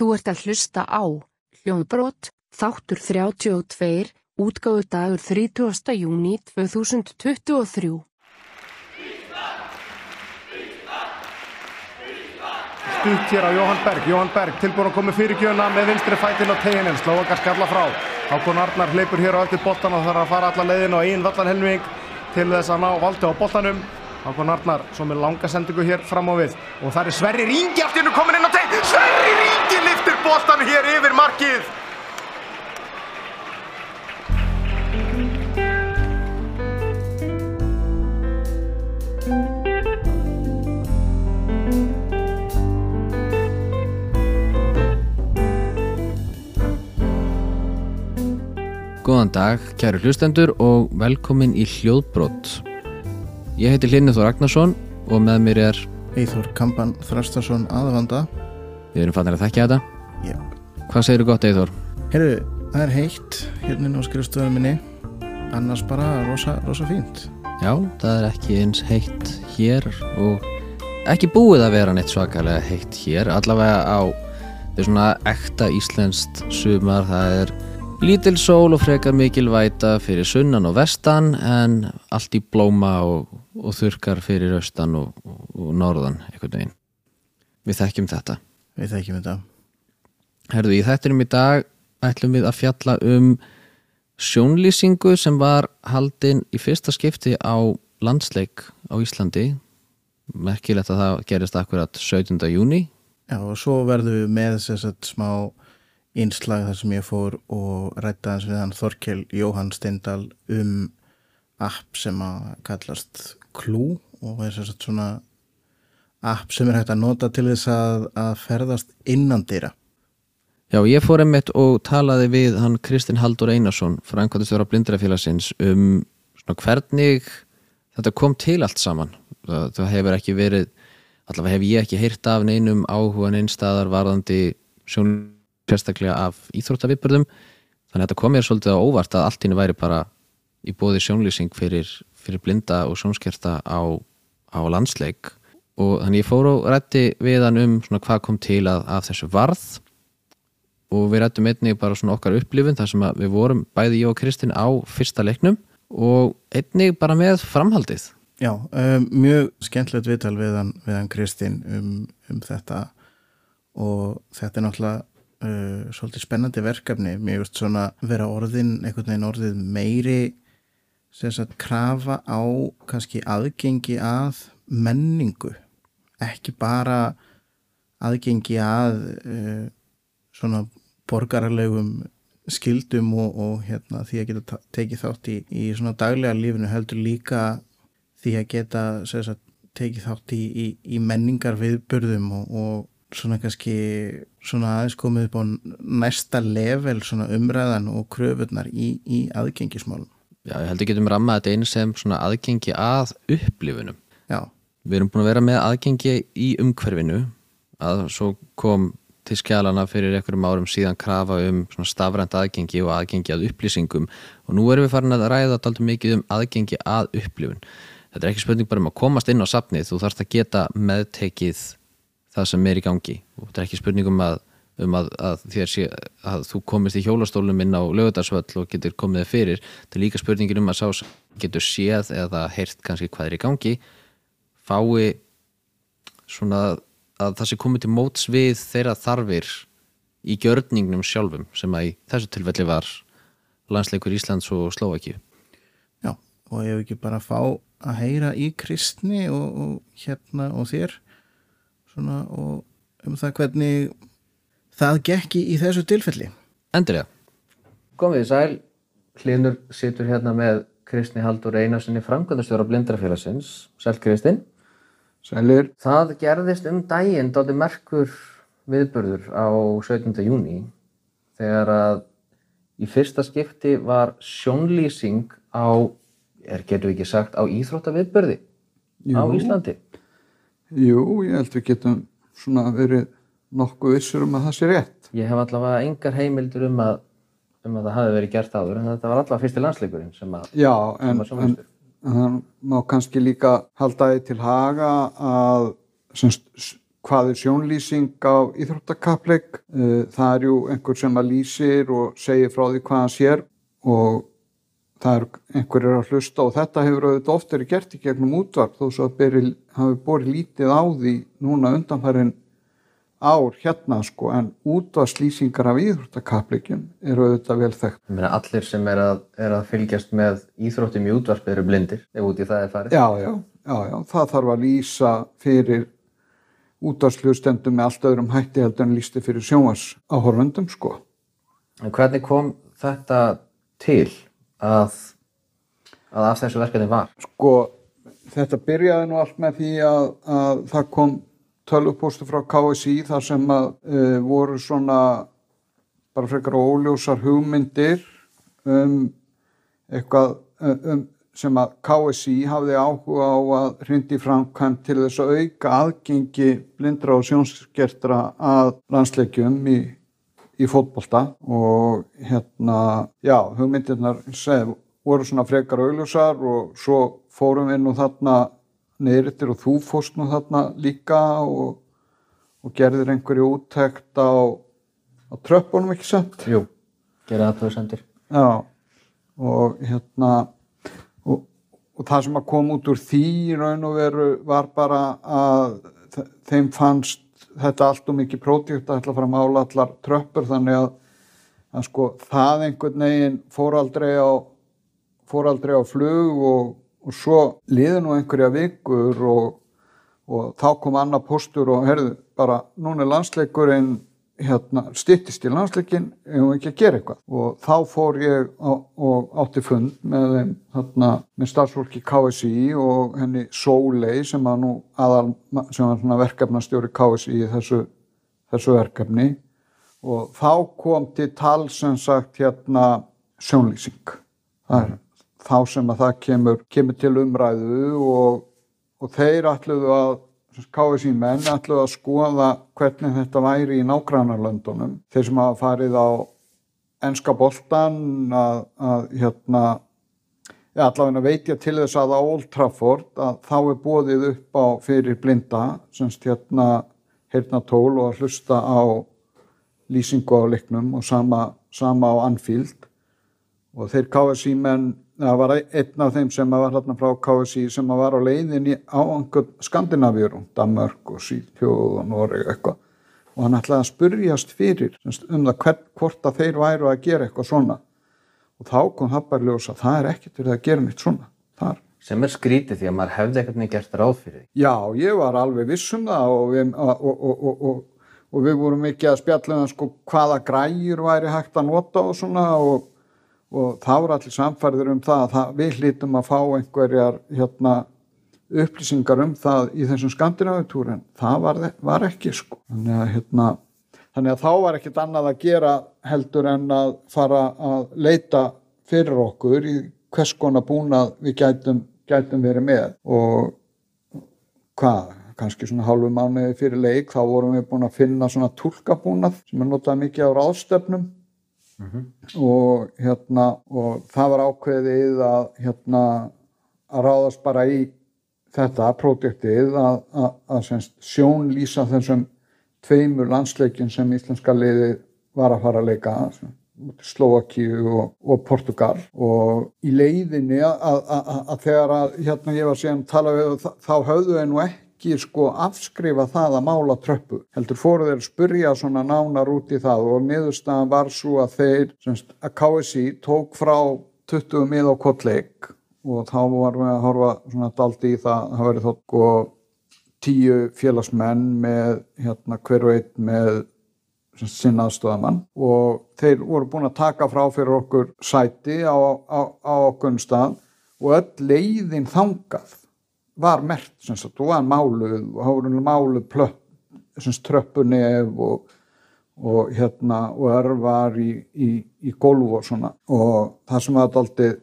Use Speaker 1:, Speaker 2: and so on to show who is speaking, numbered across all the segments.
Speaker 1: Þú ert að hlusta á Hljóðbrot, þáttur 32, útgáðu dagur 30. júni 2023.
Speaker 2: Stutt hér á Jóhann Berg, Jóhann Berg tilbúin að koma fyrir gjöna með vinstri fætin á teginin, Slovakar skalla frá. Hákon Arnar hleypur hér á eftir boltan og þarf að fara alla leiðin á einn vallarhelming til þess að ná valdi á boltanum. Hákon Arnar svo með langa sendingu hér fram á við og það er Sverri Ringi aftur nú komin inn á tegin. Sverri Ringi liftur boltan hér yfir markið.
Speaker 3: Góðan dag, kæru hlustendur og velkomin í hljóðbrott. Ég heiti Linni Þór Ragnarsson og með mér er,
Speaker 4: Eithor Kampan Þrastarsson aðvanda
Speaker 3: við erum fannir að þekkja þetta.
Speaker 4: Jep.
Speaker 3: Hvað segir þú gott, Eithor?
Speaker 4: Herru, það er heitt hérna á skrifstofunum minni annars bara rosa, rosa fínt
Speaker 3: Já, það er ekki eins heitt hér og ekki búið að vera neitt svakalega heitt hér, allavega á svona ekta íslenskt sumar, það er lítil sól og frekar mikil væta fyrir sunnan og vestan en allt í blóma og, og þurkar fyrir austan og, og norðan einhvern veginn. Við þekkjum þetta.
Speaker 4: Við þekkjum þetta
Speaker 3: Herðu, í þættinum í dag ætlum við að fjalla um sjónlýsingu sem var haldin í fyrsta skipti á landsleik á Íslandi. Merkilegt að það gerist akkurat 17. júni.
Speaker 4: Já, og svo verðum við með þess smá innslag þar sem ég fór og rætta hans við hann Þorkel Jóhann Steindal um app sem að kallast Klú og er þess að svona app sem er hægt að nota til þess að, að ferðast innan dýra
Speaker 3: Já, ég fór einmitt og talaði við hann Kristinn Haldur Einarsson, frangvæntistjóra blindrafélagsins um svona hvernig þetta kom til allt saman. Það, það hefur ekki verið, allavega hef ég ekki heyrt af neinum áhuga neinstæðar varðandi sjón sérstaklega af íþróttaviðbörðum þannig að þetta kom mér svolítið á óvart að allt innu væri bara í bóði sjónlýsing fyrir, fyrir blinda og sjónskerta á, á landsleik og þannig ég fór og rætti við hann um svona hvað kom til að, að þessu varð. Og við rættum einnig bara svona okkar upplifun þar sem við vorum bæði ég og Kristinn á fyrsta leiknum. Og einnig bara með framhaldið.
Speaker 4: Já, um, mjög skemmtilegt viðtal við hann, hann Kristinn um, um þetta. Og þetta er náttúrulega uh, svolítið spennandi verkefni. Mér veist svona vera orðin einhvern veginn orðið meiri sem sagt krafa á kannski aðgengi að menningu ekki bara aðgengi að uh, svona borgarlegum skildum og, og hérna, því að geta ta- tekið þátt í, í svona daglega lífinu heldur líka því að geta sagt, tekið þátt í, í, í menningar viðburðum og, og svona kannski svona aðeins komið upp á næsta level svona umræðan og kröfurnar í, í aðgengismálum.
Speaker 3: Já, ég held að getum rammað þetta einu sem svona aðgengi að upplifunum
Speaker 4: Já,
Speaker 3: Við erum búin að vera með aðgengi í umhverfinu að svo kom til skjálana fyrir einhverjum árum síðan krafa um stafrænt aðgengi og aðgengi að upplýsingum og nú erum við farin að ræða dálítið mikið um aðgengi að upplifun. Þetta er ekki spurning bara um að komast inn á safnið, þú þarfst að geta meðtekið það sem er í gangi og þetta er ekki spurning um að, um að, að, sé, að þú komist í hjólastólum inn á lögutarsvöll og getur komið fyrir. Þetta er líka spurningin um að sá getur séð eða heyrt kannski hvað er í gangi fái svona að það sé komið til móts við þeirra þarfir í gjörningnum sjálfum sem að í þessu tilfelli var landsleikur Íslands og Slovakíu.
Speaker 4: já, og ég hef ekki bara fá að heyra í kristni og, og hérna og þér svona og um það hvernig það gekki í þessu tilfelli.
Speaker 3: Endilega. Komið í sæl, Hlinur situr hérna með Kristni Haldur Einarssoni framkvæmdastjóra blindrafélagsins. Sæl Kristinn.
Speaker 5: Sælir,
Speaker 3: Það gerðist um daginn dálítið merkur viðburður á 17. júni þegar að í fyrsta skipti var sjónlýsing á, er getur við ekki sagt, á íþróttaviðburði á. Íslandi.
Speaker 5: jú, ég held við getum svona verið nokkuð vissur um að það sé rétt.
Speaker 3: Ég hef allavega engar heimildur um að, um að það hafi verið gert áður en þetta var allavega fyrsti landsleikurinn sem að,
Speaker 5: Já,
Speaker 3: sem
Speaker 5: en,
Speaker 3: að
Speaker 5: en það má kannski líka halda því til haga að sem, st- hvað er sjónlýsing á íþróttakapleik uh, það er jú einhver sem að lýsir og segir frá því hvað hann sér og það er einhverjir að hlusta og þetta hefur auðvitað oft verið gert í gegnum útvarp þó svo að hafi borið lítið á því núna undanfærin ár hérna sko en útvarslýsingar af íþróttakapleikin eru auðvitað vel þekkt.
Speaker 3: Meina allir sem er að, er að fylgjast með íþróttum í útvarp eru blindir ef út í það er farið.
Speaker 5: Já, já, já, já, það þarf að lýsa fyrir útvarsljóðstendum með allt öðrum hætti heldur en lýsti fyrir sjónvars áhorfendum sko.
Speaker 3: En hvernig kom þetta til að, að af þessu verkefni var?
Speaker 5: Sko, þetta byrjaði nú allt með því að, að það kom tölvupóstu frá KSI þar sem að uh, voru svona bara frekar óljósar hugmyndir um eitthvað um, sem að KSI hafði áhuga á að hrindi framkvæmt til þess að auka aðgengi blindra og sjónskertra að landsleikjum í, í fótbolta og hérna, já, hugmyndirnar seg, voru svona frekar auðljósar og svo fórum við nú þarna neyritir og þú fórst nú þarna líka og, og gerðir einhverju úttekt á, á tröppunum ekki sent?
Speaker 3: Jú, gera aðtöðu sendir.
Speaker 5: Já, og hérna og, og það sem að kom út úr því raun og veru var bara að þeim fannst þetta allt og mikið prótíkt að ætla að fara að mála allar tröppur þannig að, að sko það einhvern veginn fór aldrei á fór aldrei á flug og og svo liði nú einhverja vikur og, og þá kom annað postur og herðu bara núna er landsleikurinn hérna, stittist í landsleikin ef hún ekki að gera eitthvað? Og þá fór ég á, og átti fund með þeim hérna, með starfsfólki KSI og henni Sólei sem var nú aðal sem var svona verkefnastjóri KSI í þessu, þessu verkefni. Og þá kom til tal sem sagt hérna sjónlýsing. Það er þá sem að það kemur, kemur til umræðu og, og þeir ætluðu að KSI menn ætluðu að skoða hvernig þetta væri í nágrannarlöndunum þeir sem hafa farið á enska boltan að, að hérna ja, allavega veit ég til þess að á Old Trafford að þá er bóðið upp á fyrir blinda semst hérna heyrna tól og að hlusta á lýsingu á leiknum og sama, sama á Anfield. Og þeir KSI menn það var einn af þeim sem var hérna frá KSI sem var á leiðinni á Skandinavíru, Danmark og Sýðtjóð og Noreg eitthvað og hann ætlaði að spurjast fyrir um það hvern, hvort að þeir væru að gera eitthvað svona og þá kom Habbarljós að það er ekkert verið að gera neitt svona þar.
Speaker 3: Sem er skrítið því að maður hefði eitthvað neitt gert ráð fyrir því.
Speaker 5: Já, ég var alveg vissum það og við, og, og, og við vorum ekki að spjalla um sko, hvaða græjur væri hægt að nota og svona og og þá er allir samfærður um það að það, við hlítum að fá einhverjar hérna, upplýsingar um það í þessum skandinavitúrin það var, var ekki sko. Þannig að, hérna, þannig að þá var ekkit annað að gera heldur en að fara að leita fyrir okkur í hvers konar búnað við gætum, gætum verið með. Og hvað, kannski svona hálfu mánuði fyrir leik þá vorum við búin að finna svona tólkabúnað sem er notað mikið á ráðstöfnum Mm -hmm. og hérna og það var ákveðið að hérna að ráðast bara í þetta projektið að, að, að semst, sjónlýsa þessum tveimur landsleikin sem íslenska liði var að fara að leika Slovakíu og, og Portugal og í leiðinni að, að þegar að hérna ég var síðan að tala við þá höfðu við nú ekki ekki sko afskrifa það að mála tröppu heldur fóru þeir spurja svona nánar út í það og niðurstaðan var svo að þeir, semst að KSI tók frá 20 mið á kottleik og þá varum við að horfa svona daldi í það, það verið þótt sko tíu félagsmenn með hérna hver og einn með sinnaðstöðamann og þeir voru búin að taka frá fyrir okkur sæti á, á, á okkur stað og öll leiðin þangað var mert sagt, og var máluð og hárunlega máluð plöpp, tröppunef og, og hérna og örvar í, í, í golf og svona. Og það sem var alltaf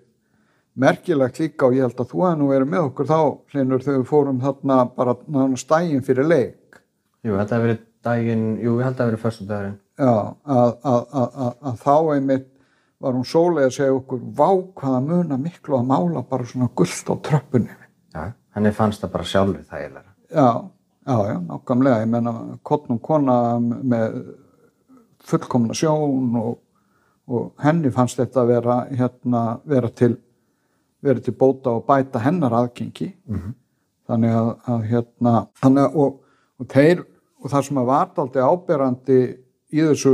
Speaker 5: merkilegt líka og ég held að þú hefði nú verið með okkur þá hlinur þegar við fórum þarna bara stægin fyrir leik.
Speaker 3: Jú, þetta hefði verið dægin, jú, ég held að það hefði verið fyrstu dagurinn
Speaker 5: Já, að, að, að, að þá einmitt var hún sólega að segja okkur vá hvaða muna miklu að mála bara svona gullt á tröppunni
Speaker 3: Já henni fannst það bara sjálfur þægilega
Speaker 5: já, Já, já, nákvæmlega, ég menna kottnum kona með fullkomna sjón og, og henni fannst þetta að vera, hérna, vera til vera til bóta og bæta hennar aðgengi. Þannig að, að hérna þannig að og, og þeir og það sem að var aldrei áberandi í þessu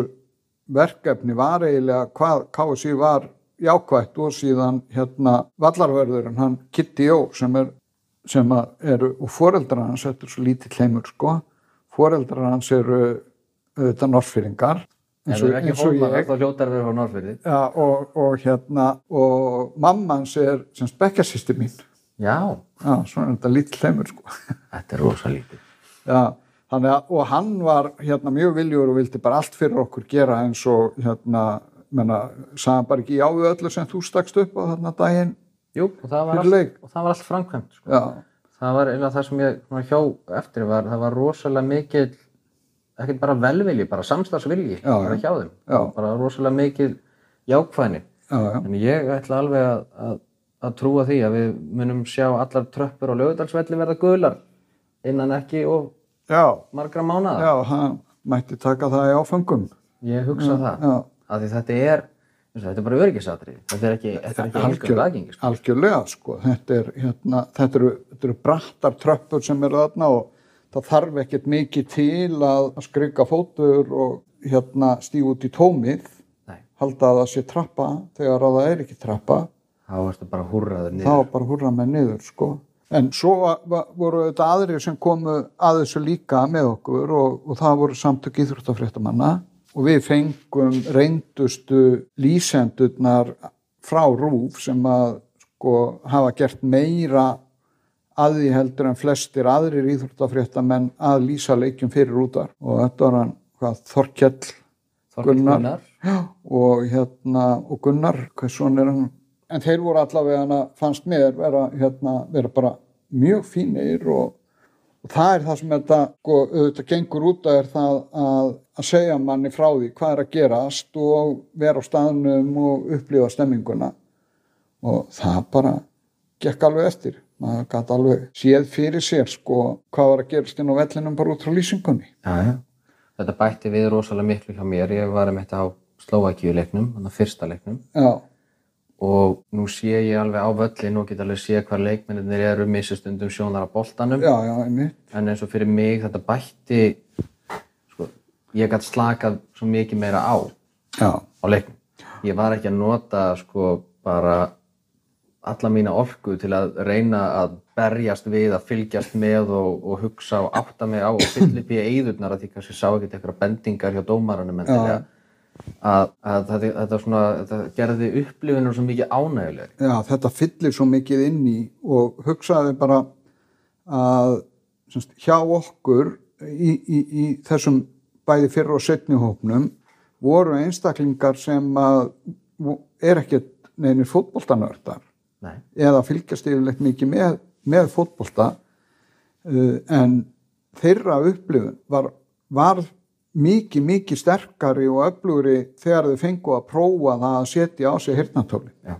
Speaker 5: verkefni var eiginlega hvað KSI var jákvætt og síðan hérna vallarverðurinn hann Kitty Jó sem er sem eru og foreldrar hans þetta er svo lítið heimur sko foreldrar hans eru auðvitað norrfyrringar
Speaker 3: þá hljótar við á Norrfyrði.
Speaker 5: ja, og, og hérna og mamma hans er sem spekkjasýsti mín
Speaker 3: Já,
Speaker 5: já, svona er þetta lítið heimur sko
Speaker 3: þetta er rosa lítið.
Speaker 5: já, að og hann var hérna mjög viljur og vildi bara allt fyrir okkur gera eins og hérna menna, sagði hann bara ekki já við öllu sem þú stakst upp á þarna daginn
Speaker 3: Jú, og það var allt, og það var allt framkvæmt. Sko. Það var eiginlega það sem ég hjó eftir var, það var rosalega mikil, ekkert bara velvilji, bara samstarfsvilji
Speaker 5: Já,
Speaker 3: bara
Speaker 5: já.
Speaker 3: hjá þeim.
Speaker 5: Já.
Speaker 3: Bara rosalega mikil jákvæðni.
Speaker 5: já, já,
Speaker 3: En ég ætla alveg að, að, að trúa því að við munum sjá allar tröppur á lögudalsvelli verða guðlar innan ekki og
Speaker 5: já,
Speaker 3: margra mánada.
Speaker 5: já hann mætti taka það í áfengum
Speaker 3: Ég hugsa það.
Speaker 5: já,
Speaker 3: Af því þetta er, og þetta er bara öryggisatrið. Þetta er ekki, þetta er ekki
Speaker 5: Algjör-
Speaker 3: aðgengi. Sko.
Speaker 5: algjörlega sko þetta, er, hérna, þetta, eru, þetta eru brattar tröppur sem eru þarna og það þarf ekkert mikið til að skrika fótur og hérna stíg út í tómið
Speaker 3: Nei,
Speaker 5: halda að það sé trappa þegar að það er ekki trappa
Speaker 3: þá ertu bara húrraður niður.
Speaker 5: þá bara húrra með niður sko en svo voru þetta aðrir sem komu að þessu líka með okkur og, og það voru samtök íþróttafréttamanna og við fengum reyndustu lýsendurnar frá RÚF sem að sko hafa gert meira að því heldur en flestir aðrir íþróttafréttamenn að lýsa leikjum fyrir útar og þetta var hann hvað, Þorkell
Speaker 3: Þorkell
Speaker 5: Gunnar. Já, og hérna og Gunnar, hvað svona er hann? En þeir voru allavega hana, fannst mér vera, hérna, vera bara mjög fínir og, og það er það sem þetta sko, auðvitað gengur út að er það að, að segja manni frá því hvað er að gerast og vera á staðnum og upplifa stemminguna. Og það bara gekk alveg eftir. Maður gæti alveg séð fyrir sér sko hvað var að gerast inn á vellinum bara út frá lýsingunni.
Speaker 3: Já, já. Þetta bætti við rosalega miklu hjá mér. Ég var um þetta á Slovakíu leiknum, þannig að fyrsta leiknum.
Speaker 5: Já,
Speaker 3: og nú sé ég alveg á völlin og get alveg sé hvað leikmennir eru missustundum sjónar á boltanum.
Speaker 5: Já, já,
Speaker 3: en eins og fyrir mig þetta bætti sko, ég gætt slakað svo mikið meira á
Speaker 5: já,
Speaker 3: á leiknum. Ég var ekki að nota sko bara alla mína orku til að reyna að berjast við að fylgjast með og, og hugsa og átta mig á og fylla upp í eyðurnar að því kannski sá ekkert eitthvað bendingar hjá dómaranum endilega að, að þetta, þetta, svona, þetta gerði upplifunum svo mikið ánægulegri.
Speaker 5: já, þetta fyllir svo mikið inn í og hugsaði bara að semst, hjá okkur í, í, í þessum bæði fyrra og setni hópnum voru einstaklingar sem að er ekkert neynir fótboltanördar
Speaker 3: Nei.
Speaker 5: eða fylgjast yfirleitt mikið með, með fótbolta uh, en þeirra upplifun var, var mikið, mikið sterkari og öflugri þegar þau fengu að prófa það að setja á sig hirtnatóli
Speaker 3: Já.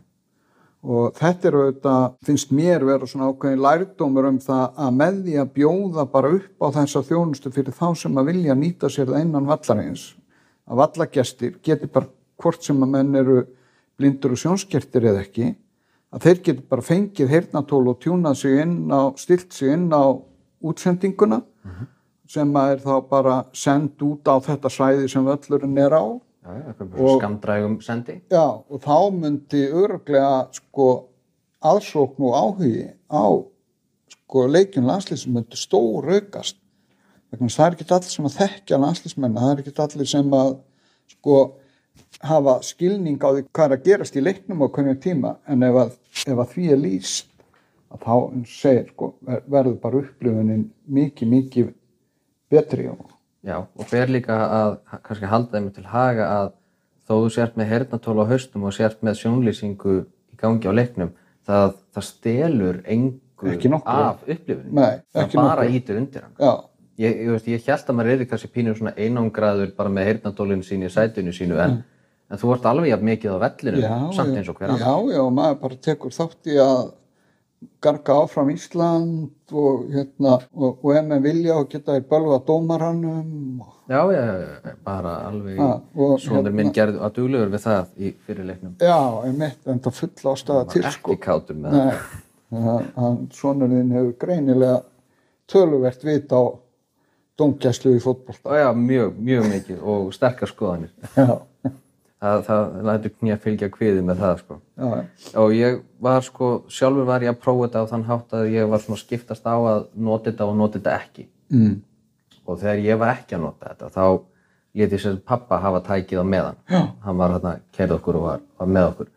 Speaker 5: og þetta er auðvitað, finnst mér vera svona ákveðin lærdómur um það að með því að bjóða bara upp á þessa þjónustu fyrir þá sem að vilja nýta sér það innan vallarins að vallagestir geti bara hvort sem að menn eru blindur og sjónskertir eða ekki að þeir geti bara fengið heyrnatól og tjúnað sig inn á, stilt sig inn á útsendinguna sem að er þá bara send út á þetta svæði sem völlurinn er á
Speaker 3: Já,
Speaker 5: Og-
Speaker 3: skamdrægum sendi.
Speaker 5: Já, og þá myndi örglega sko aðsókn og áhugi á sko leikjum landslýsum myndi stór aukast. Vegna þess að það er ekki allir sem að þekkja landslýsmenn, það er ekki allir sem að sko hafa skilning á því hvað er að gerast í leiknum á hvernig tíma, en ef að, ef að því er lýst, að þá segir sko, ver- verður bara upplifunin mikið, mikið betri og
Speaker 3: Já, og ber líka að kannski halda þeim til haga að þó þú sért með hernatól á haustum og sért með sjónlýsingu í gangi á leiknum, það, það stelur engu
Speaker 5: Ekki nokkru.
Speaker 3: af upplifunum.
Speaker 5: Nei,
Speaker 3: það bara ítur undir hann.
Speaker 5: já,
Speaker 3: Ég, ég, veist, ég held að maður er kannski pínur svona einangraður bara með hernatólinu sínu í sætinu sínu en, en þú ert alveg mikið á vellinu
Speaker 5: já,
Speaker 3: samt eins og hver
Speaker 5: já,
Speaker 3: annar.
Speaker 5: já, og maður bara tekur þátt í að garga áfram Ísland og hérna og, og ef með vilja og geta þér bölva dómarannum
Speaker 3: Já, já, já, já, bara alveg
Speaker 5: Ha, og
Speaker 3: Svonur
Speaker 5: hérna-
Speaker 3: minn gerði að duglegur við það í fyrirleiknum
Speaker 5: já, einmitt, en það full ástæða til
Speaker 3: Ekki
Speaker 5: sko
Speaker 3: kátur með það.
Speaker 5: Nei, hann, hann sonurinn hefur greinilega töluvert vit á dómgæslu í fótbolta.
Speaker 3: Og já, mjög, mjög mikið og sterkar skoðanir.
Speaker 5: Já,
Speaker 3: Það, það lætur knýja fylgja kviði með það sko.
Speaker 5: Já,
Speaker 3: og ég var sko, sjálfur var ég að prófa þetta á þann hátt að ég var svona skiptast á að nota þetta og nota þetta ekki.
Speaker 5: Mm.
Speaker 3: og þegar ég var ekki að nota þetta þá ég sér pappa hafa tækið á meðan.
Speaker 5: Já.
Speaker 3: hann var hérna, kerði okkur og var, var með okkur.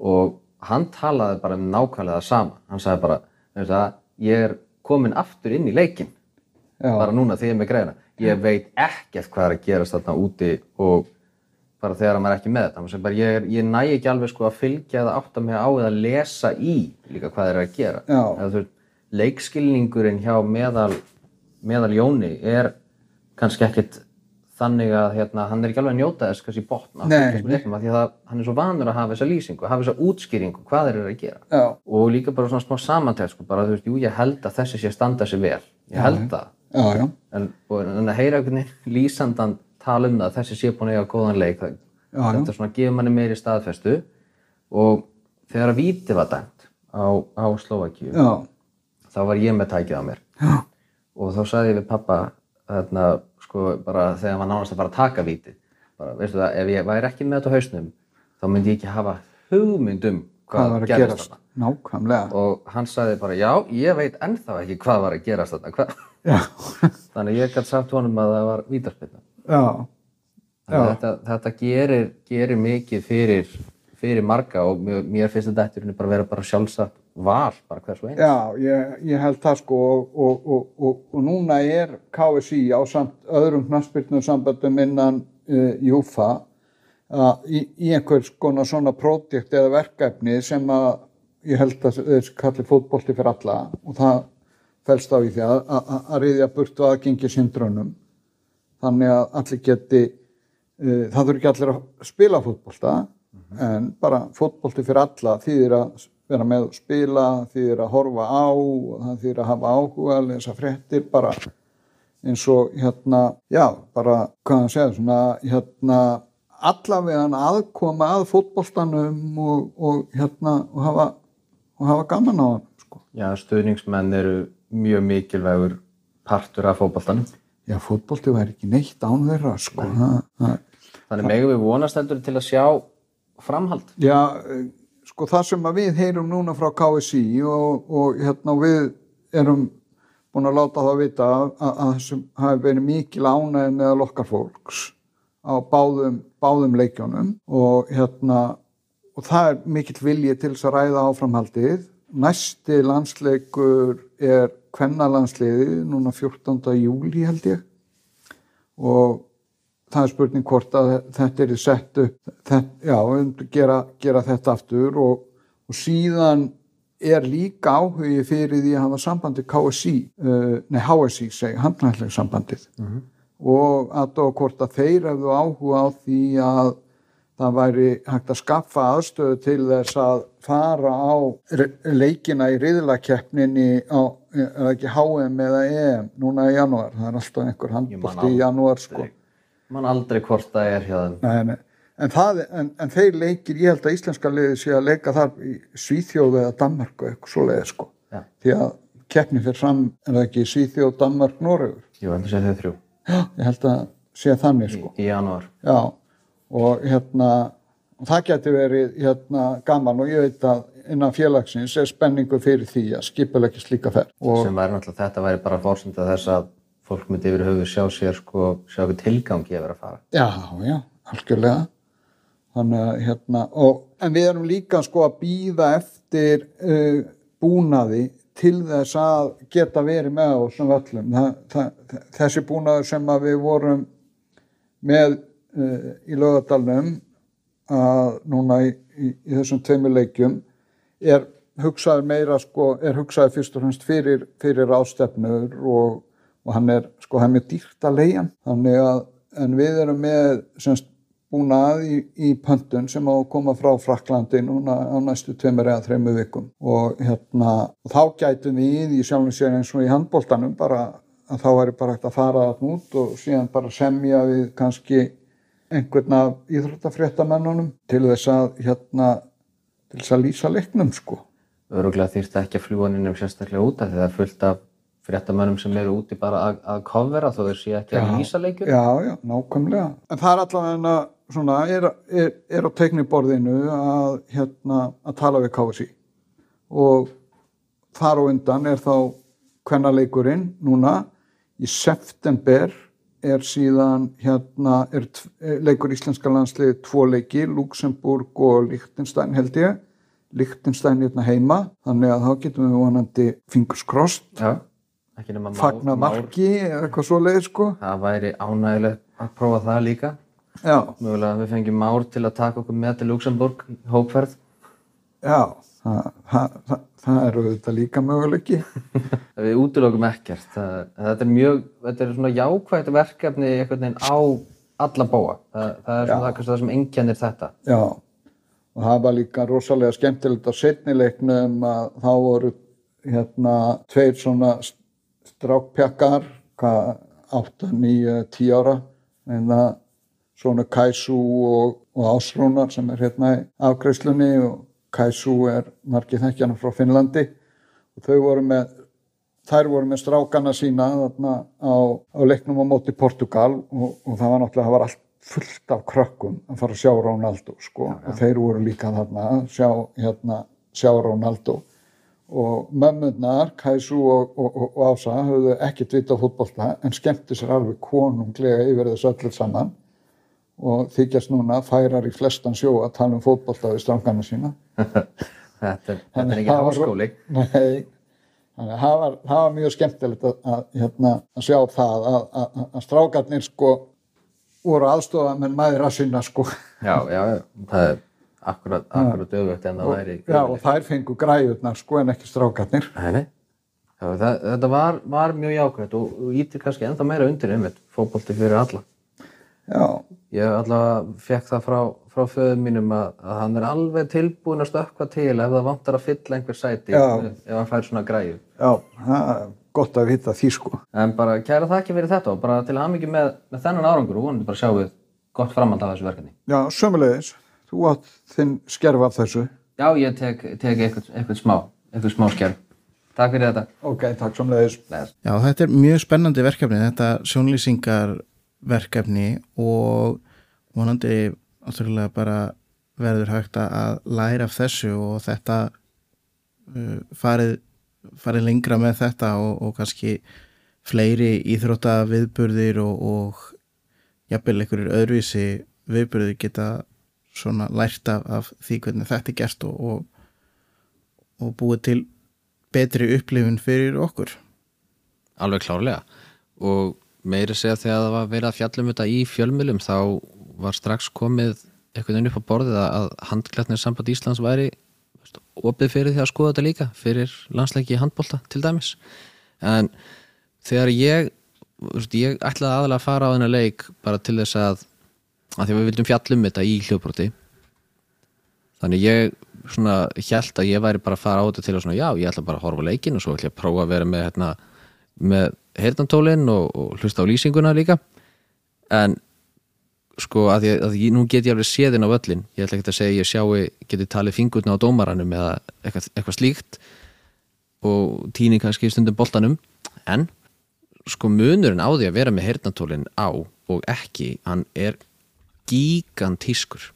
Speaker 3: Og hann talaði bara um nákvæmlega sama. Hann sagði bara, veistu það, ég er komin aftur inn í leikin
Speaker 5: já,
Speaker 3: bara núna því ég er með greina ég veit ekkert hvað er að gerast þarna úti og bara þegar maður er ekki með þetta. Bara, ég, er, ég næ ekki alveg sko að fylgja eða átta mig á eða lesa í líka hvað þeir eru að gera. Eða veist, leikskilningurinn hjá meðal, meðal Jóni er kannski ekkit þannig að hérna, hann er ekki alveg að njóta þess kannski botna
Speaker 5: Nei,
Speaker 3: því að hann er svo vanur að hafa þessa lýsingu hafa þessa útskýringu, hvað þeir eru að gera.
Speaker 5: Já,
Speaker 3: og líka bara svona smá samantæð sko, bara þú veist, jú ég held að þessi sé standa sig vel. Ég held það.
Speaker 5: Já, já,
Speaker 3: en, og, en að heyra einhvern veginn lýsandan tala um það að þessi sé búin að eiga góðan leik
Speaker 5: Já,
Speaker 3: þetta svona gefur manni meiri staðfestu. Og þegar að víti var dæmt á, á Slovakíu
Speaker 5: já,
Speaker 3: þá var ég með tækið á mér.
Speaker 5: Já,
Speaker 3: og þá sagði ég við pappa þarna, sko, bara þegar maður nánast að fara að taka vítið bara, veistu það, ef ég væri ekki með þetta á hausnum þá myndi ég ekki hafa hugmynd um
Speaker 5: hvað var að gerast?
Speaker 3: þarna.
Speaker 5: Nákvæmlega.
Speaker 3: Og hann sagði bara, já, ég veit ennþá ekki hvað var að gerast þarna. Hvað?
Speaker 5: já,
Speaker 3: þannig ég gæti sagt honum að það var vítarspilna þetta, þetta gerir, gerir mikið fyrir, fyrir marga og mér, mér finnst þetta eftir bara vera bara sjálfsagt val bara hvers og eins.
Speaker 5: Já, ég, ég held það sko og, og, og, og, núna er KSI á samt öðrum knaspirnum samböndum innan uh, Júfa uh, í, í einhvers konar svona prójekt eða verkefni sem að ég held að þessi kalli fótbolti fyrir alla og það felst á í því að, að, að riðja burtu aðgengi syndrönum þannig að allir geti uh, það þurfi ekki allir að spila fótbolta en bara fótbolti fyrir alla þýðir að vera með og spila þýðir að horfa á þýðir að hafa áhuga að lesa fréttir bara eins og hérna já, bara hvað að segja svona hérna allavega aðkoma að fótboltanum og, og hérna og hafa, og hafa gaman á hann sko.
Speaker 3: Já, stuðningsmenn eru mjög mikilvægur partur af fótboltanum.
Speaker 5: Já, fótbolti væri ekki neitt án þeirra sko. það, það,
Speaker 3: Þannig megum við vonast heldur til að sjá framhald.
Speaker 5: Já, eh, sko það sem að við heyrum núna frá KSI og, og hérna við erum búin að láta það vita að, að, að þessum hafi verið mikil ánægð með lokkar fólks á báðum, báðum leikjónum og hérna og það er mikill vilji til þess að ræða áframhaldið. Næsti landsleikur er kvennalandsliði núna 14. júli held ég og það er spurning hvort að þetta er sett upp, þetta, já, gera, gera þetta aftur og, og síðan er líka áhugi fyrir því að hafa sambandi KSI, uh, nei HSI segi, handlæglega sambandið og að þá hvort að þeir hefðu áhuga á því að það væri hægt að skaffa aðstöðu til þess að fara á leikina í riðlakeppninni á, er það ekki HM eða EM núna í janúar, það er alltaf einhver handbólti í janúar sko.
Speaker 3: Man aldrei hvort það er hjá þeim.
Speaker 5: En, það, en, en þeir leikir, ég held að íslenska liði sé að leika þar í Svíþjóð eða Danmark og eitthvað svo leiði sko.
Speaker 3: Já.
Speaker 5: Því að keppni fyrir fram, er það ekki Svíþjóð, Danmark, Noregur?
Speaker 3: Jú, en það sé þau þrjú
Speaker 5: ég held að sé þannig sko.
Speaker 3: í janúar.
Speaker 5: Já, og hérna, það geti verið hérna gaman og ég veit að innan félagsins er spenningu fyrir því að skipulegja slíka ferð. Og
Speaker 3: Sem væri náttúrulega, þetta væri bara fórsenda þess að fólk myndi yfir höfuð sjá sér sko, sjá ekki tilgangi vera að fara.
Speaker 5: Já, já, algjörlega. Þannig að hérna, og, en við erum líka sko að býða eftir uh, búnaði til þess að geta verið með á þessum völlum. Þessi búnaður sem við vorum með uh, í lögadalnum að núna í, í, í þessum tveimur leikjum er hugsaður meira sko, er hugsaður fyrst og fremst fyrir, fyrir ástefnur og, og hann er sko, hann er dýrt að leiðan þannig að en við erum með semst búnað í, í pöntun sem á að koma frá Fraklandi núna á næstu tveimur eða þreimu vikum. Og hérna og þá gætum við í sér eins og í handbóltanum bara að þá væri bara hægt að fara það út og síðan bara semja við kannski einhvern af íþróttafréttamennunum til þess að hérna til þess að lýsa leiknum sko.
Speaker 3: Öruglega þýrst ekki að fljúa nýjum sérstaklega út af því það er fullt af fréttamönnum sem eru úti bara að, að kofvera þó þeir sé ekki að lýsa leikjum.
Speaker 5: Já, já, nákvæmlega. En það er allavega svona, er, er, er á teikniborðinu að, hérna, að tala við KSI og þar og undan er þá kvennaleikurinn núna í september er síðan hérna er leikur íslenska landslið tvo leiki, Luxemburg og Liechtenstein held ég. Liechtenstein hérna heima þannig að þá getum við vonandi fingers crossed. Fagnar marki eða eitthvað svo leið sko.
Speaker 3: Það væri ánægilegt að prófa það líka.
Speaker 5: Já.
Speaker 3: Mögulega við fengjum már til að taka okkur með til Luxemburg hópferð.
Speaker 5: Já það, það, það, það er auðvitað líka möguleiki.
Speaker 3: Við útlökum ekkert. Það, þetta er mjög, þetta er svona jákvægt verkefni einhvern veginn á alla bóa það, það er svona það, sem engjannir þetta.
Speaker 5: Já, og það var líka rosalega skemmtilegt á setnileiknum að þá voru hérna tveir svona strákpjakkar 8, 9, 10 ára. En það svona Kæsú og, og Ásrúnar sem er hérna í afgreiðslunni og Kaisu er margir þekkjana frá Finnlandi og þau voru með þær voru með strákana sína þarna á, á leiknum á móti Portugal og, og það var náttúrulega það var allt fullt af krökkum að fara að sjá Rónaldó sko. Já, já. og þeir voru líka þarna að sjá, hérna, sjá Rónaldó og mömmunar Kaisu og, og, og Ása höfðu ekkert vita á fútbolta en skemmti sér alveg konunglega yfir þessu öllu saman og þykjast núna færar í flestan sjó að tala um fótbollta við strangana sína.
Speaker 3: Þetta er, þetta er ekki háskóli.
Speaker 5: Nei, þannig að það var, það var mjög skemmtilegt að, að, hérna, að sjá það að, að strákarnir sko voru aðstofa með maður að sinna sko.
Speaker 3: Já, já, það er akkurat, akkurat auðvögt en það væri
Speaker 5: Já, og þær fengu græðurnar sko en ekki strákarnir.
Speaker 3: Nei, nei. Það, þetta var, var mjög jákvæmt og, og ítir kannski ennþá meira undir einmitt fókbólti fyrir alla.
Speaker 5: Já.
Speaker 3: Ég allavega fekk það frá, frá föðum mínum að, að hann er alveg tilbúin að stökka til ef það vantar að fylla einhver sæti
Speaker 5: Já.
Speaker 3: ef hann fær svona græðu.
Speaker 5: Já, það er gott að vita því sko.
Speaker 3: En bara kæra þakki fyrir þetta og bara til að hafa mikið með, með þennan árangur og vonandi bara sjá við gott framhald af þessu verkefni.
Speaker 5: Já, sömulegis. Þú átt þinn skerf af þessu.
Speaker 3: Já, ég tek, tek eitthvað, eitthvað smá, eitthvað smá skerf. Takk fyrir þetta.
Speaker 5: Ok, takk sömulegis.
Speaker 4: Já, þetta er mjög spennandi verkefni, þetta sjónlýsingar verkefni og vonandi náttúrulega bara verður hægt að læra af þessu og þetta uh, farið, farið lengra með þetta og, og kannski fleiri íþrótta viðburðir og, og jafnvel einhverjur öðruvísi viðburðir geta svona lært af, af því hvernig þetta er gert og, og, og búið til betri upplifun fyrir okkur.
Speaker 3: Alveg klárlega. Og meiri segja þegar það var verið að fjallum þetta í fjölmjölum þá var strax komið einhvern veginn upp á borðið að handklætnir samband Íslands væri opið fyrir því að skoða þetta líka fyrir landsleiki handbólta til dæmis. En þegar ég ég ætlaði aðalega að fara á þennan leik bara til þess að að því að við vildum fjallum þetta í hljóðbróti þannig ég svona held að ég væri bara að fara á þetta til að svona já, ég ætla bara að horfa leikin og svo ætla ég að prófa að vera með hérna, með heyrtantólinn og, og hlusta á lýsinguna líka. En sko að ég, að ég nú get ég alveg séðin á völlin ég ætla ekki að segja ég sjáu geti talið fingurna á dómaranum eða eitthvað, eitthvað slíkt. Og tíni kannski stundum boltanum. En sko munurinn á því að vera með heyrtantólinn á og ekki hann er gigantískur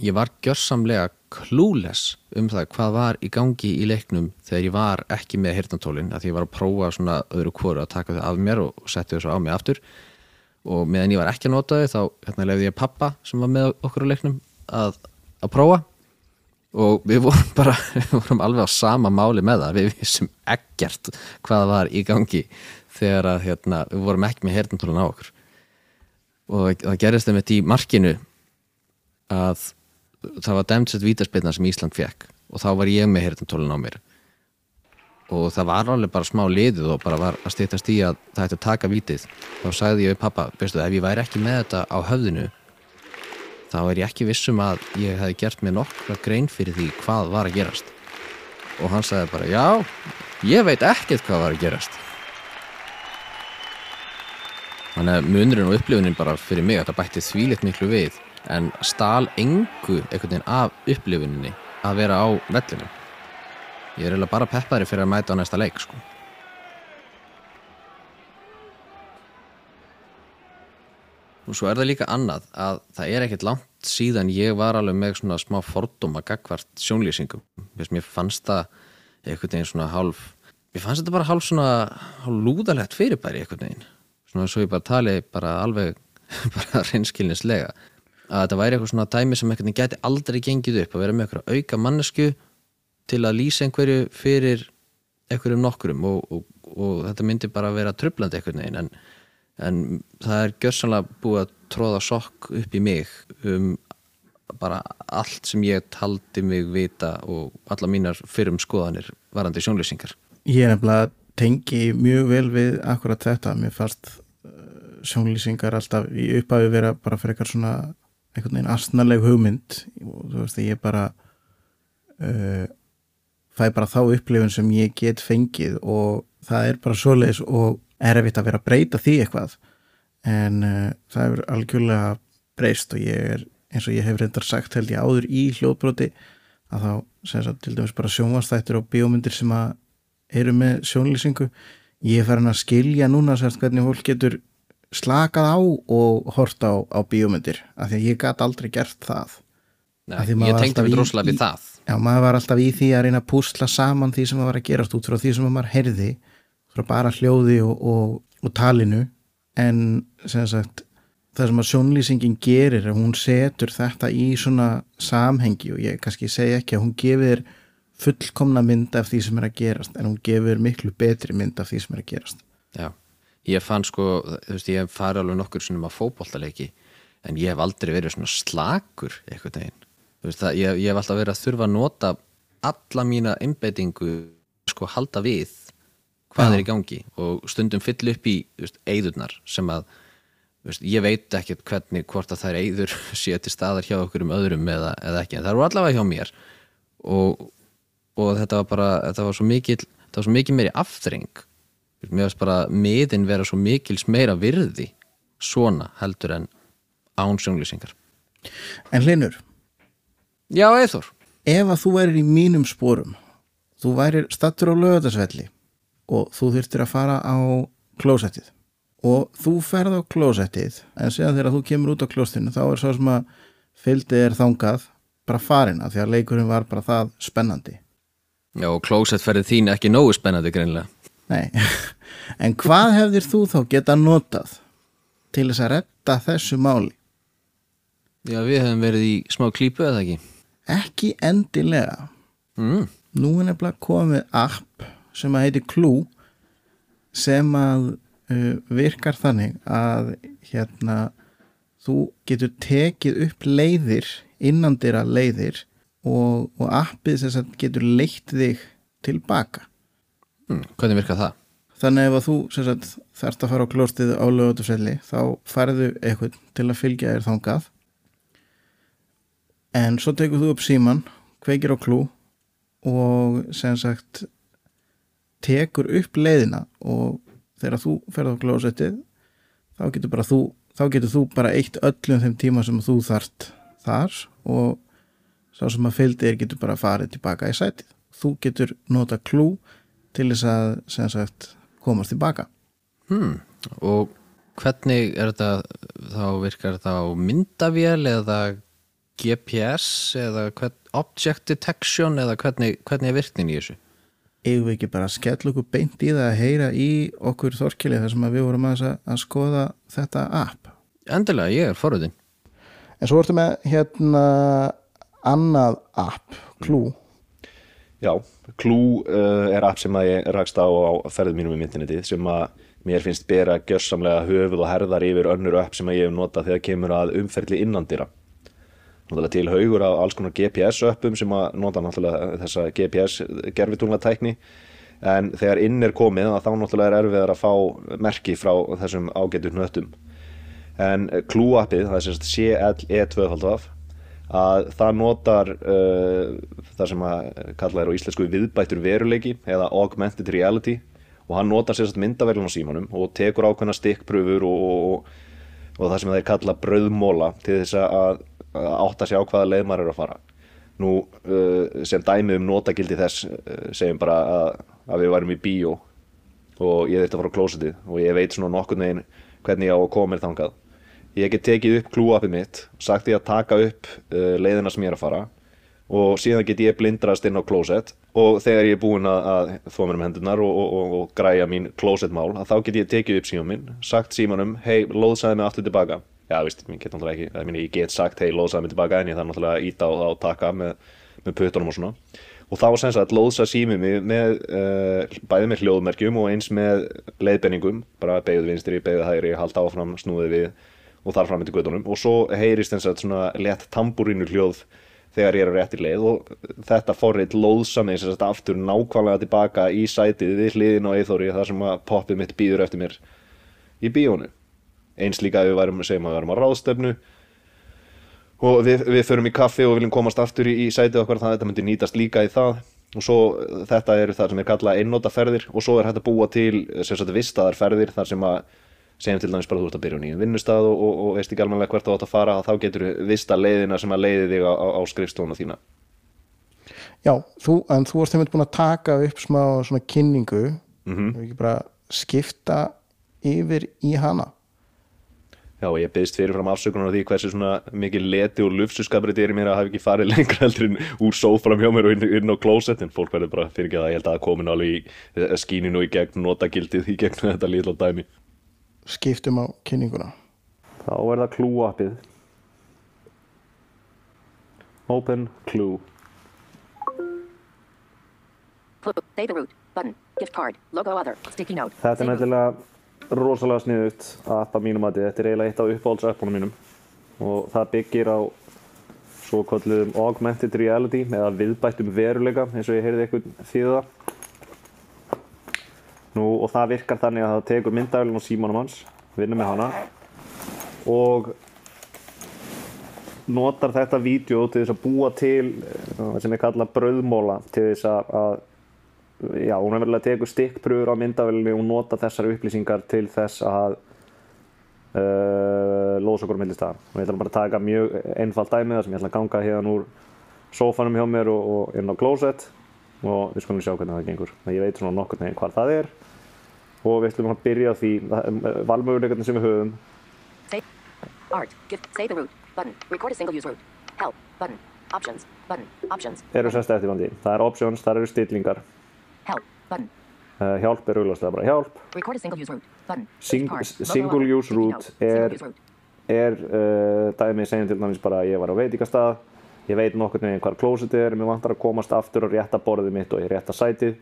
Speaker 3: ég var gjörsamlega klúles um það hvað var í gangi í leiknum þegar ég var ekki með hirtantólinn að ég var að prófa svona öðru kvoru að taka þau af mér og setja þau svo á mig aftur. Og meðan ég var ekki að nota þau þá hérna lefði ég pappa sem var með okkur á leiknum að, að prófa. Og við vorum bara við vorum alveg á sama máli með það. Við vissum ekkert hvað var í gangi þegar að hérna, við vorum ekki með hirtantólinn á okkur. Og það gerist þeim þetta í markinu að það var dæmtsett vítaspilna sem Ísland fekk og þá var ég með hirtantólun á mér. Og það var alveg bara smá liðið og bara var að stýttast í að það ætti að taka vítið. Þá sagði ég við pappa, veistu, ef ég væri ekki með þetta á höfðinu þá er ég ekki vissum að ég hef gert mér nokkra grein fyrir því hvað var að gerast. Og hann sagði bara já, ég veit ekkert hvað var að gerast. Þannig að munurinn og upplifunin bara fyrir mig þetta bætti þvílitt miklu við en stál engu einhvern veginn af upplifuninni að vera á vellinu ég er eiginlega bara peppari fyrir að mæta á næsta leik sko. Og svo er það líka annað að það er ekkert langt síðan ég var alveg með svona smá fordóma gagvart sjónlýsingum. Mér fannst það einhvern veginn svona hálf mér fannst þetta bara hálf svona hálf lúðalegt fyrirbæri einhvern veginn. Svona svo ég bara tali bara alveg bara reynskilnislega að þetta væri eitthvað svona dæmi sem veginn geti aldrei gengið upp að vera með eitthvað auka mannesku til að lýsa einhverju fyrir einhverjum nokkurum og, og, og þetta myndi bara vera tröflandi einhvern veginn en en það er gjörsanlega búið að tróða sokk upp í mig um bara allt sem ég taldi mig vita og alla mínar fyrrum skoðanir varandi sjónlýsingar.
Speaker 4: Ég er nefnilega tengi mjög vel við akkurat þetta, mér fannst uh, sjónlýsingar alltaf í upphafi vera bara fyrir eitthvað svona einhvern veginn astnaleg hugmynd og þú veist ég bara uh, fæ bara þá upplifun sem ég get fengið og það er bara svoleiðis og erfitt að vera að breyta því eitthvað. En uh, það er algjörlega breyst og ég er eins og ég hef reyndar sagt held ég áður í hljóðbroti að þá sem sagt til dæmis bara sjónvastættur og bíómyndir sem að eru með sjónlýsingu. Ég er farin að skilja núna sérst hvernig fólk getur slakað á og horta á, á bíómyndir af því að ég gæti aldrei gert það.
Speaker 3: Nei, ég tengdi við droslega við það.
Speaker 4: Já, maður var alltaf í því að reyna að púsla saman því sem að var að gerast út frá því sem maður heyrði frá bara hljóði og, og, og talinu. En sem sagt það sem að sjónlýsingin gerir hún setur þetta í svona samhengi og ég kannski segja ekki að hún gefir fullkomna mynd af því sem er að gerast en hún gefur miklu betri mynd af því sem er að gerast.
Speaker 3: Já, ég fann sko þú veist ég hef farið alveg nokkur svona á fókbóltaleiki en ég hef aldrei verið svona slakur eitthvað neginn það, ég, ég hef alltaf verið að þurfa að nota alla mína einbeitingu sko halda við hvað Já. er í gangi og stundum fyll upp í veist, eigðurnar sem að veist, ég veit ekki hvernig hvort að það er eigður sé til staðar hjá okkur um öðrum eða, eða ekki, en það eru allavega hjá mér og, og þetta var bara þetta var svo mikil, þetta var svo mikil meiri aftreng mér veist bara miðin vera svo mikils meira virði svona heldur en án sjónlýsingar.
Speaker 4: En Linur
Speaker 3: Já, eithor
Speaker 4: Ef að þú værir í mínum spórum þú værir stattur á lögadagsvelli og þú þurftir að fara á klósettið og þú ferð á klósettið en séðan þegar þú kemur út á klóstinu þá er svo sem að fylgdið er þangað bara farin að því að leikurinn var bara það spennandi.
Speaker 3: Já og klósettferðið þín ekki nógu spennandi greinlega
Speaker 4: Nei, en hvað hefðir þú þá geta notað til þess að retta þessu máli?
Speaker 3: Já við hefum verið í smá klípu eða ekki?
Speaker 4: Ekki endilega
Speaker 3: mm.
Speaker 4: Nú er nefnilega komið app sem að heiti Clue sem að uh, virkar þannig að hérna þú getur tekið upp leiðir innandira leiðir og, og appið sem getur leitt þig tilbaka
Speaker 3: hmm, Hvernig virkar það?
Speaker 4: Þannig ef þú sagt, þarfst að fara á klóstið á lögutusvelli þá farðu eitthvað til að fylgja þér þángað en svo tekur þú upp síman kveikir á klú og sem sagt tekur upp leiðina og þegar þú ferð á klósettið þá getur bara þú þá getur þú bara eitt öllum þeim tíma sem þú þart þar og sá sem að fylgdir getur bara farið tilbaka í sætið. Þú getur nota klú til þess að sagt, komast tilbaka.
Speaker 3: Hmm. Og hvernig er þetta þá virkar þetta á myndavél eða GPS eða hvern, object detection eða hvernig, hvernig er virknin í þessu?
Speaker 4: eigum við ekki bara að skella okkur beint í það að heyra í okkur þorkili þar sem við vorum að, að skoða þetta app
Speaker 3: Endilega, ég er foröðin
Speaker 4: En svo ertu með hérna annað app, Clue
Speaker 6: Já, Clue uh, er app sem að ég rakst á á ferðum mínum í interneti sem að mér finnst bera gjörsamlega höfuð og herðar yfir önnur app sem að ég hef notað þegar kemur að umferðli innandira náttúrulega til haugur á alls konar GPS öppum sem að nota náttúrulega þessa GPS gerfitunglatækni en þegar inn er komið þá náttúrulega er erfiðar að fá merki frá þessum ágætu hnöttum. En Clue appið, það er sérst CLE2 að það notar uh, það sem að kalla er á íslensku viðbættur veruleiki eða augmented reality og hann notar sérst myndaverðin á símanum og tekur ákveðna stikkpröfur og, og, og það sem þeir kalla brauðmóla til þess að, að átta sig á hvaða leið maður er að fara. Nú uh, sem dæmi um notagildi þess uh, segjum bara að, að við værum í bíó og ég þurfti að fara á klósitið og ég veit svona nokkur neginn hvernig ég á að koma mér þangað ég get tekið upp klúapið mitt sagt því að taka upp uh, leiðina sem ég er að fara og síðan get ég blindrast inn á klósett og þegar ég er búinn að þó mér um hendunar og, og, og, og græja mín klósettmál þá get ég tekið upp síman minn sagt símanum, hei, loðsæði mig aftur tilbaka já, veist, ég get náttúrulega ekki, ég, ég get sagt hei, loðsæði mig tilbaka en ég þarf náttúrulega að íta á taka með, með puttunum og svona. Og þá sem sagt loðsa símið mig með uh, bæði með hljóðmerkjum og eins með leiðbenningum bara beigð vinstri, beigð hægri, halda áfram, snúðið við og þar fram með til gödunum og svo heyrist eins og svona lett tamburínu hljóð þegar ég er á rétti leið. Og þetta forrið loðsa mig sem sagt aftur nákvæmlega tilbaka í sætið við hliðin á eithóri þar sem að poppið mitt býður eftir mér í bíónu eins líka við værum, segjum að við værum á ráðstöfnu og við, við förum í kaffi og viljum komast aftur í, í sætið okkar þannig að þetta myndi nýtast líka í það. Og svo þetta eru það sem er kallað einnótaferðir og svo er hægt að búa til sagt vistaðarferðir þar sem að segjum til dæmis bara þú ert að byrja á nýjum vinnustad og, og, og veist ekki alveg hvert þú átt að fara þá getur þú vista leiðina sem að leiði þig á, á, á skrifstónu þína.
Speaker 4: Já, þú, en þú varst hefðið búin að taka upp smá svona kynningu. Mm -hmm. og ekki bara skipta yfir í hana?
Speaker 6: Já, ég beðist fyrirfram afsökunar á því hversu svona mikið leti og lufsuskapri þetta er mér að hafa ekki farið lengra heldur en úr sófram hjá mér og inn, inn á klósettin fólk verður bara fyrir ekki að ég held að komin alveg í skíninu í gegn notagildið í gegn þetta lítla dæmi
Speaker 4: skiptum á kynninguna.
Speaker 6: Þá er það Clue appið Open Clue.
Speaker 7: Say the route, button, gift card, logo other, sticky note.
Speaker 6: Þetta er nættilega rosalega sniðut að appa mínum að þetta er eiginlega eitt af uppáhaldsappunum mínum. Og það byggir á svo kalluðum augmented reality eða viðbættum veruleika eins og ég heyrði eitthvað því það Nú, og það virkar þannig að það tekur myndavælun og símanum hans, vinnur með hana og notar þetta vídeo til þess að búa til það sem er kallað bröðmóla til þess að, já, hún er verið að teka stikkpröfur á myndavælunni og nota þessar upplýsingar til þess að uh, losa okkur millist það og ég ætla bara að taka mjög einfalt dæmi þar sem ég ætla að ganga hérna úr sófanum hjá mér og, og inn á klósett og við skulum sjá hvernig það gengur. Ég veit svona nokkur neginn hvað það er. Og við ætlum að byrja á því valmöguleikarnir sem við höfum.
Speaker 7: Say, art, gift, say the route, button, record a single use route, help, button, options, button, options,
Speaker 6: eru semst eftirvandi það er options, það eru stillingar.
Speaker 7: Help, button,
Speaker 6: uh, hjálp er augljóslega bara hjálp.
Speaker 7: Record a single use route, button,
Speaker 6: Sing- single use route er- er uh, dæmi segjum til dæmis bara ég var á veitingastað ég veit nokkur neginn hvar klósitið er mér vantar að komast aftur á rétta borðið mitt og í rétta sætið.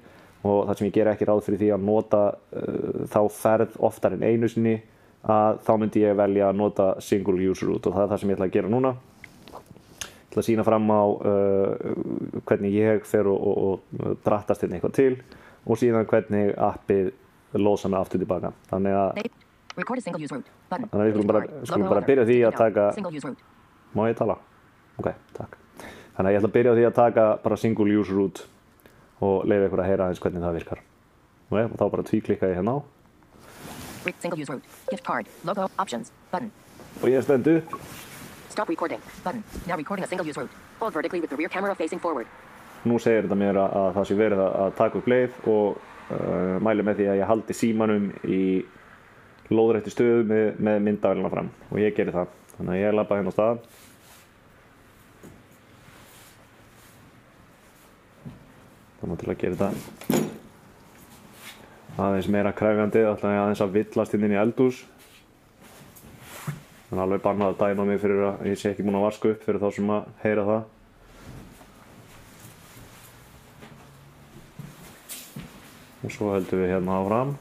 Speaker 6: Og það sem ég ger ekki ráð fyrir því að nota uh, þá ferð oftar en einu sinni að þá myndi ég velja að nota single use route og það er það sem ég ætla að gera núna. Ég ætla að sína fram á uh, hvernig ég fer og, og, og drattast hérna eitthvað til og síðan hvernig appið losa mig aftur tilbaka. Þannig að Þannig að við skulum bara- skulum bara byrja því að taka- Má ég tala? Ok, takk. Þannig að ég ætla að byrja á því að taka bara single use route og leiða ykkur að heyra aðeins hvernig það virkar. Ok, og þá bara tvíklikka ég hérna á.
Speaker 7: Single use route, gift card, logo, options, button,
Speaker 6: og ég stend upp.
Speaker 7: Stop recording, button, now recording a single use route, hold vertically with the rear camera facing forward,
Speaker 6: Nú segir þetta mér að, að það sé verið að, taka upp leið og uh, mæli með því að ég haldi símanum í lóðrætti stöðu með, með myndavæluna fram. Og ég geri það. Þannig að ég lappa hérna á stað. Þannig til að gera þetta. Aðeins meira kræfjandi ætla ég aðeins að villast inn, í eldús þannig alveg bannað að dæma mig fyrir að ég sé ekki búin að vaska upp fyrir þá sem að heyra það. Og svo heldum við hérna áfram.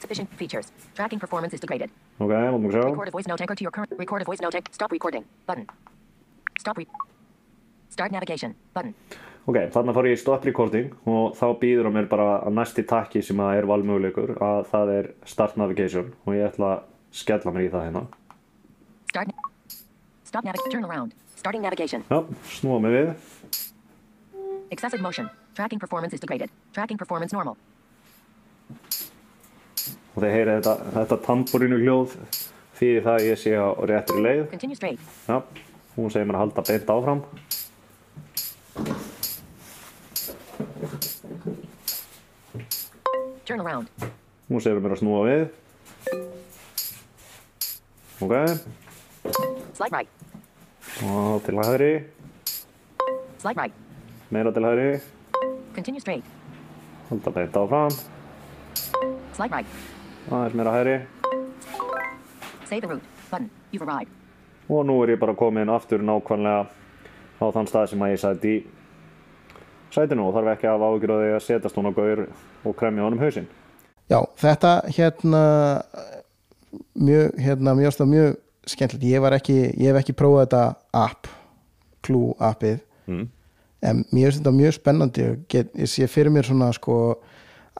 Speaker 7: Sufficient features, tracking performance is degraded,
Speaker 6: ok, mátum við sjá.
Speaker 7: Record a voice note anchor to your current, record a voice note, anch- stop recording, button, stop re, start navigation, button,
Speaker 8: Ok, þannig fór ég í stop recording og þá býður á mér bara að næsti takki sem að er valmöguleikur að það er start navigation og ég ætla að skella mér í það hérna.
Speaker 7: Start. Stop navigation. Turn around. Starting navigation.
Speaker 8: Já, snúa mig við.
Speaker 7: Excessive motion. Tracking performance is degraded. Tracking performance normal.
Speaker 8: og þeir heyra þetta, þetta tamburínu hljóð fyrir það að ég sé á réttri leið
Speaker 7: Continue straight.
Speaker 8: Já, hún segir mér að halda beint áfram
Speaker 7: Turn around.
Speaker 8: hún segir mér að snúa við ok
Speaker 7: Slight right.
Speaker 8: og til hægri
Speaker 7: Slight right.
Speaker 8: meira til hægri
Speaker 7: Continue straight.
Speaker 8: halda beint áfram
Speaker 7: Slight right.
Speaker 8: aðeins meira hægri
Speaker 7: Save the route. Button. You've arrived.
Speaker 8: og nú er ég bara komin aftur nákvæmlega á þann stað sem að ég sæti í sætinu og þarf ekki að hafa ágjur á því að setjast hún á gaur og kremja honum hausinn
Speaker 4: Já, þetta hérna mjög, hérna, mjög, mjög skemmtilegt, ég var ekki ég hef ekki prófað þetta app Clue appið
Speaker 8: Mm.
Speaker 4: en mér finnst þetta mjög spennandi og get, ég sé fyrir mér svona sko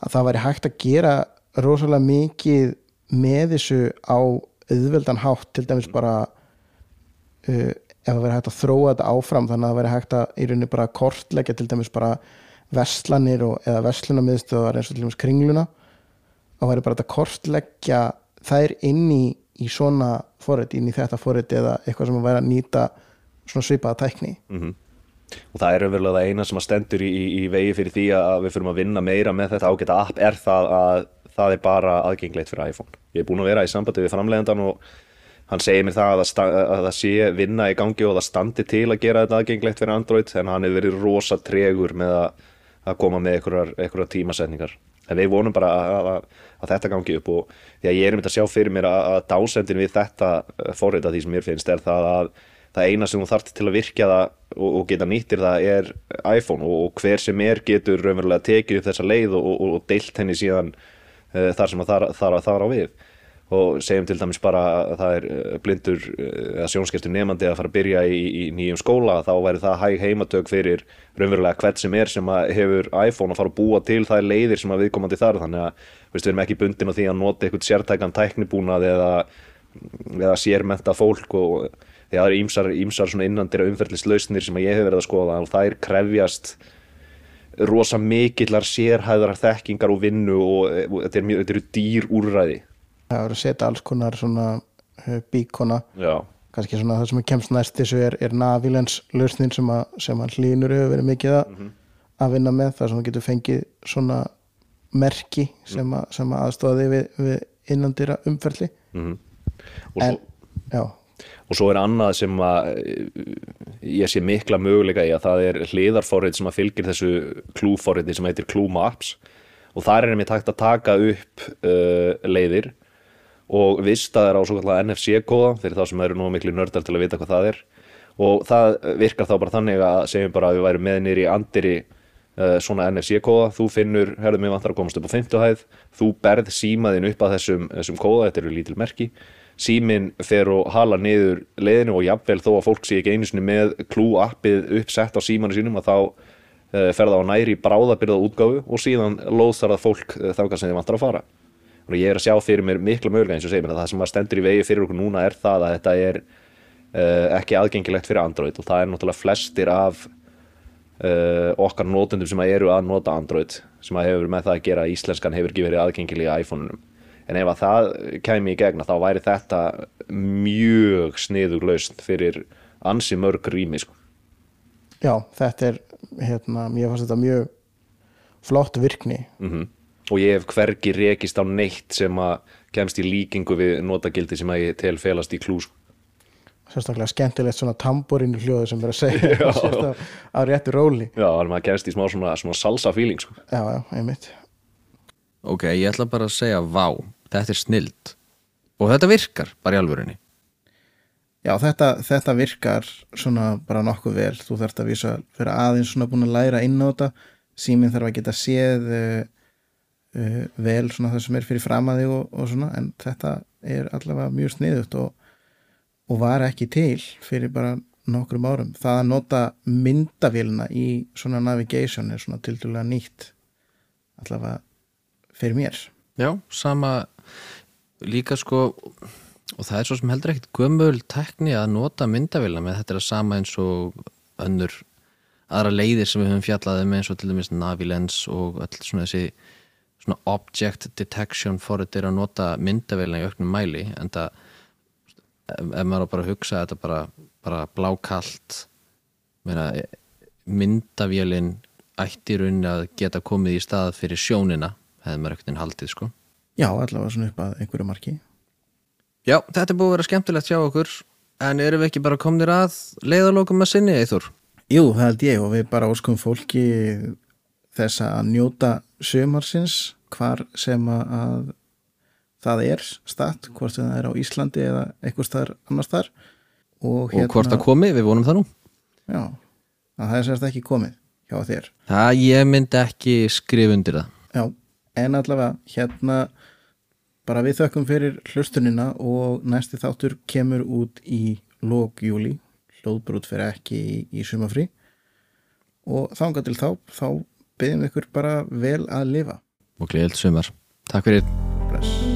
Speaker 4: að það væri hægt að gera rosalega mikið með þessu á auðveldan hátt til dæmis bara uh, ef það væri hægt að þróa þetta áfram þannig að það væri hægt að í rauninni bara kortleggja til dæmis bara verslanir og, eða verslunarmiðstöðar eins og til dæmis kringluna og væri bara að kortleggja þær inn í, í svona forrit, inn í þetta forrit eða eitthvað sem að væri að nýta svona svipaða tækni.
Speaker 6: Og það er umverulega það eina sem að stendur í, í vegi fyrir því að við fyrum að vinna meira með þetta ágæta app er það að það er bara aðgengleitt fyrir iPhone. Ég er búin að vera í sambandi við framlegendan og hann segir mér það að, það að það sé vinna í gangi og það standi til að gera þetta aðgengleitt fyrir Android en hann hefur verið rosa tregur með að, að koma með einhverjar, tímasetningar. En við vonum bara að, að, að þetta gangi upp og því að ég er um þetta að sjá fyrir mér að, að dásendin við þetta forrita því sem mér finnst er það að það eina sem þú þarft til að virkja það og, og geta nýttir það er iPhone og, og hver sem er getur raunverulega tekið upp þessa leið og, og, deilt henni síðan uh, þar sem að þar, þar, þar á við og segjum til dæmis bara að það er eh, blindur eh, eða sjónskertur nefandi að fara að byrja í, í nýjum skóla þá væri það hæg heimatök fyrir raunverulega hvert sem er sem hefur iPhone að fara að búa til það leiðir sem að viðkomandi þar þannig að veist, við erum ekki bundin á því að nota eitthvað sértækan tæknibúnað eða, eða sérmenta fólk og það eru ímsar, ímsar innandira umferðlislausnir sem ég hef verið að skoða og þær krefjast rosa mikillar sérhæðar þekkingar og vinnu og, og er, mjög- þetta eru dýr úrræði
Speaker 4: það er að setja alls konar svona uh, bíkona.
Speaker 6: Já,
Speaker 4: kannski svona það sem kemst næst þessu er, er navilens lausnin sem að, sem að hlínur hefur verið mikið að, að vinna með það sem þú getur fengið svona merki sem, að, sem að aðstofa þig við, við innandýra umferli.
Speaker 6: Og
Speaker 4: en,
Speaker 6: svo, og svo er annað sem að eh, ég sé mikla möguleika í að það er hliðarforrið sem að fylgir þessu klúforriði sem heitir Clue Maps og þar er einmitt hægt að taka upp uh, leiðir og vista þær á svo kallega NFC-kóða fyrir þá sem eru nú miklu nördal til að vita hvað það er. Og það virkar þá bara þannig að segjum bara að við værum með nýri andiri uh, svona NFC-kóða, þú finnur herðum mig vantar að komast upp á 50 hæð. Þú berð símaðin upp að þessum, þessum kóða þetta eru lítil merki. Síminn fer og hala niður leiðinu og jafnvel þó að fólk sé ekki einu sinni með klú appið uppsett á símanu sínum að þá uh, fer það á næri bráðabyrða útgáfu og síðan lóðsar það fólk uh, þangað ég er að sjá fyrir mér mikla mögulega eins og segir mér að það sem að stendur í vegi fyrir okkur núna er það að þetta er uh, ekki aðgengilegt fyrir Android og það er náttúrulega flestir af uh, okkar notendum sem að eru að nota Android sem að hefur með það að gera að íslenskan hefur ekki verið aðgengilega í iPhone-unum. En ef að það kæmi í gegna þá væri þetta mjög sniðug lausn fyrir ansi mörg rými sko.
Speaker 4: já, þetta er hérna, mér fannst þetta mjög flott virkni
Speaker 6: og ég hef hvergi rekist á neitt sem að kemst í líkingu við notagildi sem að ég tel felast í klús
Speaker 4: sérstaklega skemmtilegt svona tamborinu hljóðu sem er að segja. Sérst á, réttu róli.
Speaker 6: Já, þannig að maður kemst í smá svona, svona salsa feeling sko.
Speaker 4: já, já, einmitt.
Speaker 3: Ok, ég ætla bara að segja vá, þetta er snild. Og þetta virkar bara í alvörinni
Speaker 4: Já, þetta, þetta virkar svona bara nokkuð vel, þú þarft að vísa vera aðeins svona búin að læra inn á þetta. Síminn þarf að geta séð uh, vel svona það sem er fyrir fram að þig og, og svona en þetta er allavega mjög sniðut og, og var ekki til fyrir bara nokkrum árum. Það að nota myndavélina í svona navigation er svona tildulega nýtt allavega fyrir mér.
Speaker 3: Já, sama líka sko og það er svo sem heldur ekkit gömul tekni að nota myndavélina með. Þetta er að sama eins og önnur aðra leiðir sem við höfum fjallað um eins og til dæmis Navilens og öll svona þessi svona object detection forritir að nota myndavélina í auknum mæli en það ef, maður bara hugsa þetta bara, bara blákalt myndavélin ætti í rauninni að geta komið í stað fyrir sjónina hefði maður ekkert haldið sko.
Speaker 4: Já, allavega svona upp að einhverju marki.
Speaker 3: Já, þetta er búið að vera skemmtilegt hjá okkur. En erum við ekki bara komnir að leiðalókum að sinni, Eithur?
Speaker 4: Jú, það held ég og við bara óskum fólki þess að njóta sömarsins hvar sem að það er statt, hvort það er á Íslandi eða eitthvað staðar annars þar og,
Speaker 3: Og hvort að komi, við vonum það nú.
Speaker 4: Já, að það er sérst ekki komið hjá þér.
Speaker 3: Það ég myndi ekki skrif undir það.
Speaker 4: Já, en allavega hérna bara við þökkum fyrir hlustunina og næsti þáttur kemur út í lók júli hlóðbrot fyrir ekki í, í sumafrí og þánga til þá þá byggjum ykkur bara vel að lifa.
Speaker 3: Og gleðilt sumar. Takk fyrir.
Speaker 4: Bless